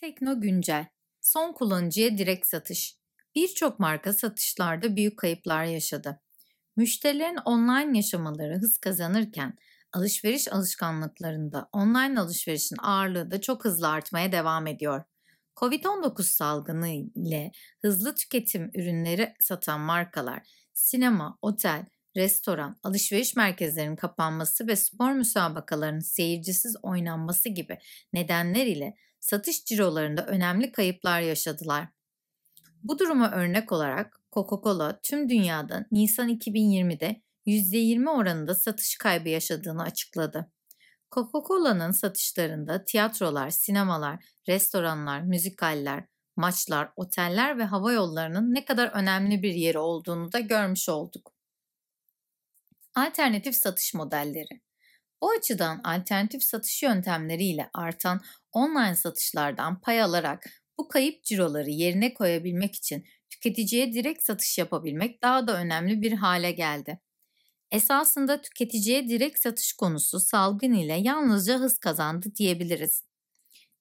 Tekno Güncel Son kullanıcıya direkt satış Birçok marka satışlarda büyük kayıplar yaşadı. Müşterilerin online yaşamaları hız kazanırken alışveriş alışkanlıklarında online alışverişin ağırlığı da çok hızlı artmaya devam ediyor. Covid-19 salgını ile hızlı tüketim ürünleri satan markalar, sinema, otel, restoran, alışveriş merkezlerinin kapanması ve spor müsabakalarının seyircisiz oynanması gibi nedenler ile satış cirolarında önemli kayıplar yaşadılar. Bu duruma örnek olarak Coca-Cola tüm dünyada Nisan 2020'de %20 oranında satış kaybı yaşadığını açıkladı. Coca-Cola'nın satışlarında tiyatrolar, sinemalar, restoranlar, müzikaller, maçlar, oteller ve hava yollarının ne kadar önemli bir yeri olduğunu da görmüş olduk. Alternatif satış modelleri bu açıdan alternatif satış yöntemleriyle artan online satışlardan pay alarak bu kayıp ciroları yerine koyabilmek için tüketiciye direkt satış yapabilmek daha da önemli bir hale geldi. Esasında tüketiciye direkt satış konusu salgın ile yalnızca hız kazandı diyebiliriz.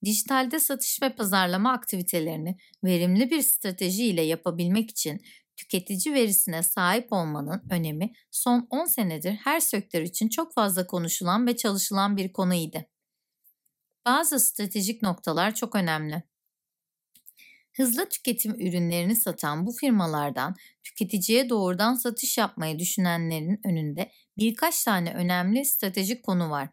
Dijitalde satış ve pazarlama aktivitelerini verimli bir strateji ile yapabilmek için tüketici verisine sahip olmanın önemi son 10 senedir her sektör için çok fazla konuşulan ve çalışılan bir konuydu. Bazı stratejik noktalar çok önemli. Hızlı tüketim ürünlerini satan bu firmalardan tüketiciye doğrudan satış yapmayı düşünenlerin önünde birkaç tane önemli stratejik konu var.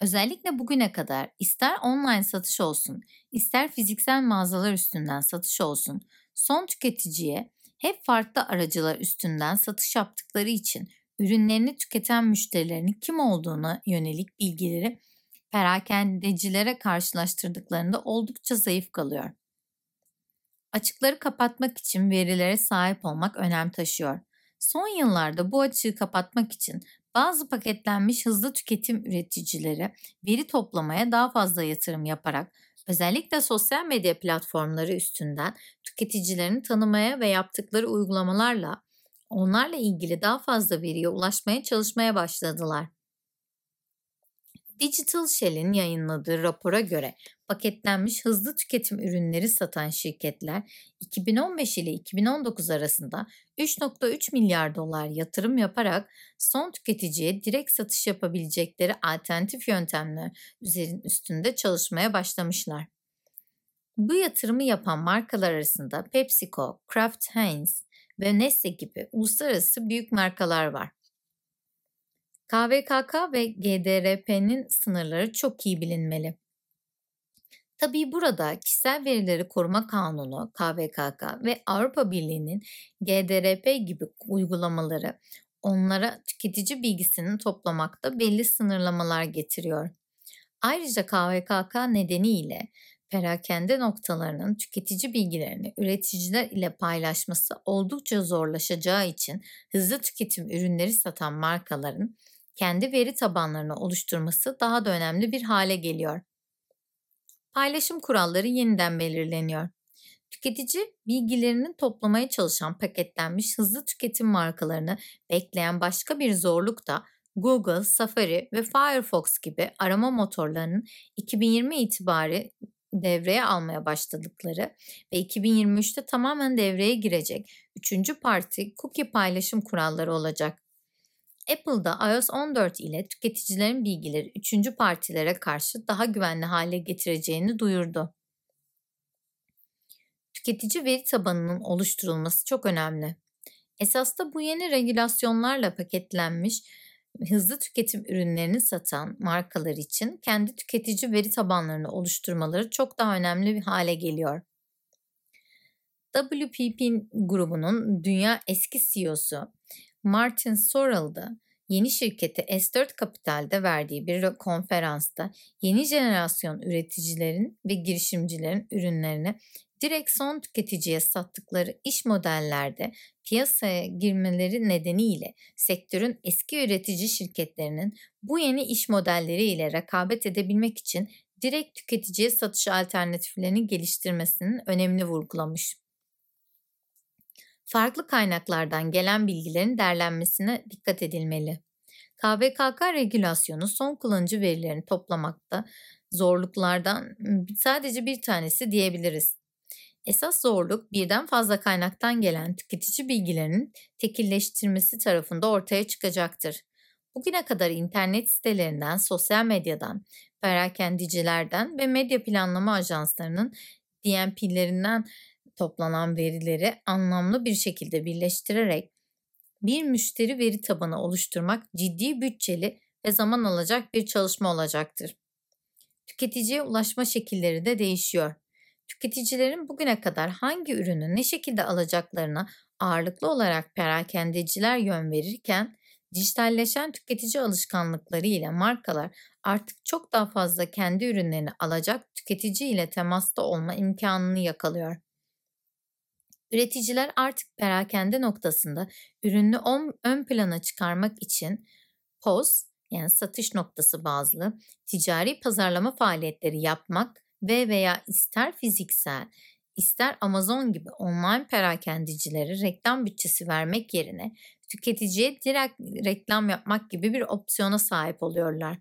Özellikle bugüne kadar ister online satış olsun, ister fiziksel mağazalar üstünden satış olsun, son tüketiciye hep farklı aracılar üstünden satış yaptıkları için ürünlerini tüketen müşterilerin kim olduğuna yönelik bilgileri perakendecilere karşılaştırdıklarında oldukça zayıf kalıyor. Açıkları kapatmak için verilere sahip olmak önem taşıyor. Son yıllarda bu açığı kapatmak için bazı paketlenmiş hızlı tüketim üreticileri veri toplamaya daha fazla yatırım yaparak özellikle sosyal medya platformları üstünden tüketicilerini tanımaya ve yaptıkları uygulamalarla onlarla ilgili daha fazla veriye ulaşmaya çalışmaya başladılar. Digital Shell'in yayınladığı rapora göre paketlenmiş hızlı tüketim ürünleri satan şirketler 2015 ile 2019 arasında 3.3 milyar dolar yatırım yaparak son tüketiciye direkt satış yapabilecekleri alternatif yöntemler üzerin üstünde çalışmaya başlamışlar. Bu yatırımı yapan markalar arasında PepsiCo, Kraft Heinz ve Nestle gibi uluslararası büyük markalar var. KVKK ve GDRP'nin sınırları çok iyi bilinmeli. Tabii burada Kişisel Verileri Koruma Kanunu KVKK ve Avrupa Birliği'nin GDRP gibi uygulamaları onlara tüketici bilgisini toplamakta belli sınırlamalar getiriyor. Ayrıca KVKK nedeniyle perakende noktalarının tüketici bilgilerini üreticiler ile paylaşması oldukça zorlaşacağı için hızlı tüketim ürünleri satan markaların kendi veri tabanlarını oluşturması daha da önemli bir hale geliyor. Paylaşım kuralları yeniden belirleniyor. Tüketici bilgilerini toplamaya çalışan paketlenmiş hızlı tüketim markalarını bekleyen başka bir zorluk da Google, Safari ve Firefox gibi arama motorlarının 2020 itibari devreye almaya başladıkları ve 2023'te tamamen devreye girecek üçüncü parti cookie paylaşım kuralları olacak. Apple'da iOS 14 ile tüketicilerin bilgileri üçüncü partilere karşı daha güvenli hale getireceğini duyurdu. Tüketici veri tabanının oluşturulması çok önemli. Esasda bu yeni regülasyonlarla paketlenmiş hızlı tüketim ürünlerini satan markalar için kendi tüketici veri tabanlarını oluşturmaları çok daha önemli bir hale geliyor. WPP grubunun dünya eski CEO'su Martin Sorrell da yeni şirketi S4 Capital'de verdiği bir konferansta yeni jenerasyon üreticilerin ve girişimcilerin ürünlerini direkt son tüketiciye sattıkları iş modellerde piyasaya girmeleri nedeniyle sektörün eski üretici şirketlerinin bu yeni iş modelleri ile rekabet edebilmek için direkt tüketiciye satış alternatiflerini geliştirmesinin önemini vurgulamış farklı kaynaklardan gelen bilgilerin derlenmesine dikkat edilmeli. KVKK regülasyonu son kullanıcı verilerini toplamakta zorluklardan sadece bir tanesi diyebiliriz. Esas zorluk birden fazla kaynaktan gelen tüketici bilgilerinin tekilleştirmesi tarafında ortaya çıkacaktır. Bugüne kadar internet sitelerinden, sosyal medyadan, perakendicilerden ve medya planlama ajanslarının DMP'lerinden toplanan verileri anlamlı bir şekilde birleştirerek bir müşteri veri tabanı oluşturmak ciddi bütçeli ve zaman alacak bir çalışma olacaktır. Tüketiciye ulaşma şekilleri de değişiyor. Tüketicilerin bugüne kadar hangi ürünü ne şekilde alacaklarına ağırlıklı olarak perakendeciler yön verirken dijitalleşen tüketici alışkanlıkları ile markalar artık çok daha fazla kendi ürünlerini alacak tüketici ile temasta olma imkanını yakalıyor. Üreticiler artık perakende noktasında ürünü ön plana çıkarmak için POS yani satış noktası bazlı ticari pazarlama faaliyetleri yapmak ve veya ister fiziksel ister Amazon gibi online perakendicilere reklam bütçesi vermek yerine tüketiciye direkt reklam yapmak gibi bir opsiyona sahip oluyorlar.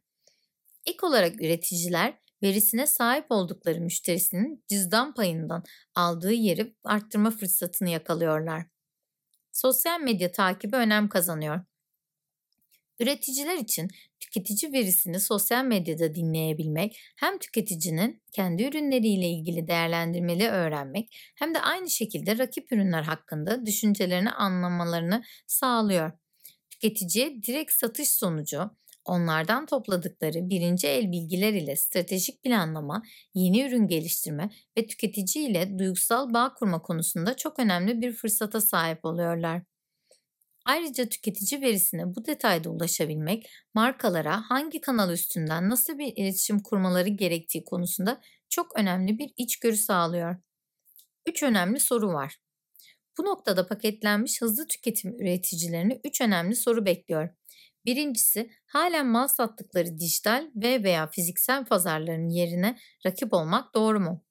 İlk olarak üreticiler verisine sahip oldukları müşterisinin cüzdan payından aldığı yeri arttırma fırsatını yakalıyorlar. Sosyal medya takibi önem kazanıyor. Üreticiler için tüketici verisini sosyal medyada dinleyebilmek hem tüketicinin kendi ürünleriyle ilgili değerlendirmeli öğrenmek hem de aynı şekilde rakip ürünler hakkında düşüncelerini anlamalarını sağlıyor. Tüketiciye direkt satış sonucu onlardan topladıkları birinci el bilgiler ile stratejik planlama, yeni ürün geliştirme ve tüketici ile duygusal bağ kurma konusunda çok önemli bir fırsata sahip oluyorlar. Ayrıca tüketici verisine bu detayda ulaşabilmek, markalara hangi kanal üstünden nasıl bir iletişim kurmaları gerektiği konusunda çok önemli bir içgörü sağlıyor. Üç önemli soru var. Bu noktada paketlenmiş hızlı tüketim üreticilerini üç önemli soru bekliyor. Birincisi halen mal sattıkları dijital ve veya fiziksel pazarların yerine rakip olmak doğru mu?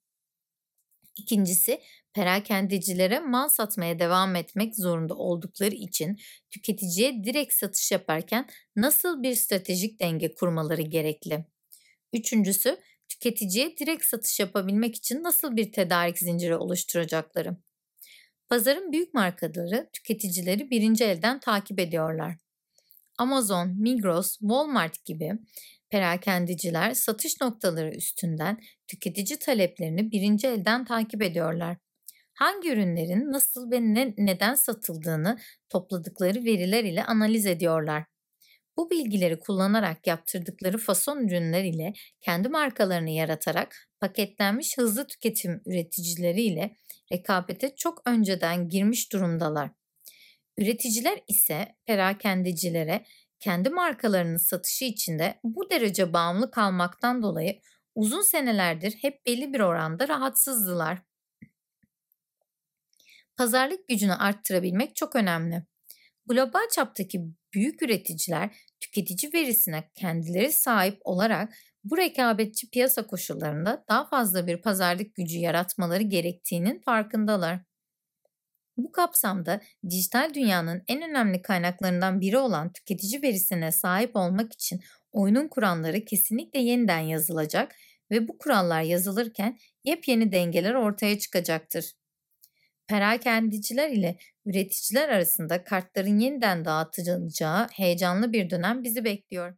İkincisi perakendecilere mal satmaya devam etmek zorunda oldukları için tüketiciye direkt satış yaparken nasıl bir stratejik denge kurmaları gerekli? Üçüncüsü tüketiciye direkt satış yapabilmek için nasıl bir tedarik zinciri oluşturacakları? Pazarın büyük markaları tüketicileri birinci elden takip ediyorlar. Amazon, Migros, Walmart gibi perakendiciler satış noktaları üstünden tüketici taleplerini birinci elden takip ediyorlar. Hangi ürünlerin nasıl ve ne, neden satıldığını topladıkları veriler ile analiz ediyorlar. Bu bilgileri kullanarak yaptırdıkları fason ürünler ile kendi markalarını yaratarak paketlenmiş hızlı tüketim üreticileri ile rekabete çok önceden girmiş durumdalar. Üreticiler ise perakendecilere kendi markalarının satışı içinde bu derece bağımlı kalmaktan dolayı uzun senelerdir hep belli bir oranda rahatsızdılar. Pazarlık gücünü arttırabilmek çok önemli. Global çaptaki büyük üreticiler tüketici verisine kendileri sahip olarak bu rekabetçi piyasa koşullarında daha fazla bir pazarlık gücü yaratmaları gerektiğinin farkındalar. Bu kapsamda dijital dünyanın en önemli kaynaklarından biri olan tüketici verisine sahip olmak için oyunun kuralları kesinlikle yeniden yazılacak ve bu kurallar yazılırken yepyeni dengeler ortaya çıkacaktır. Perakendiciler ile üreticiler arasında kartların yeniden dağıtılacağı heyecanlı bir dönem bizi bekliyor.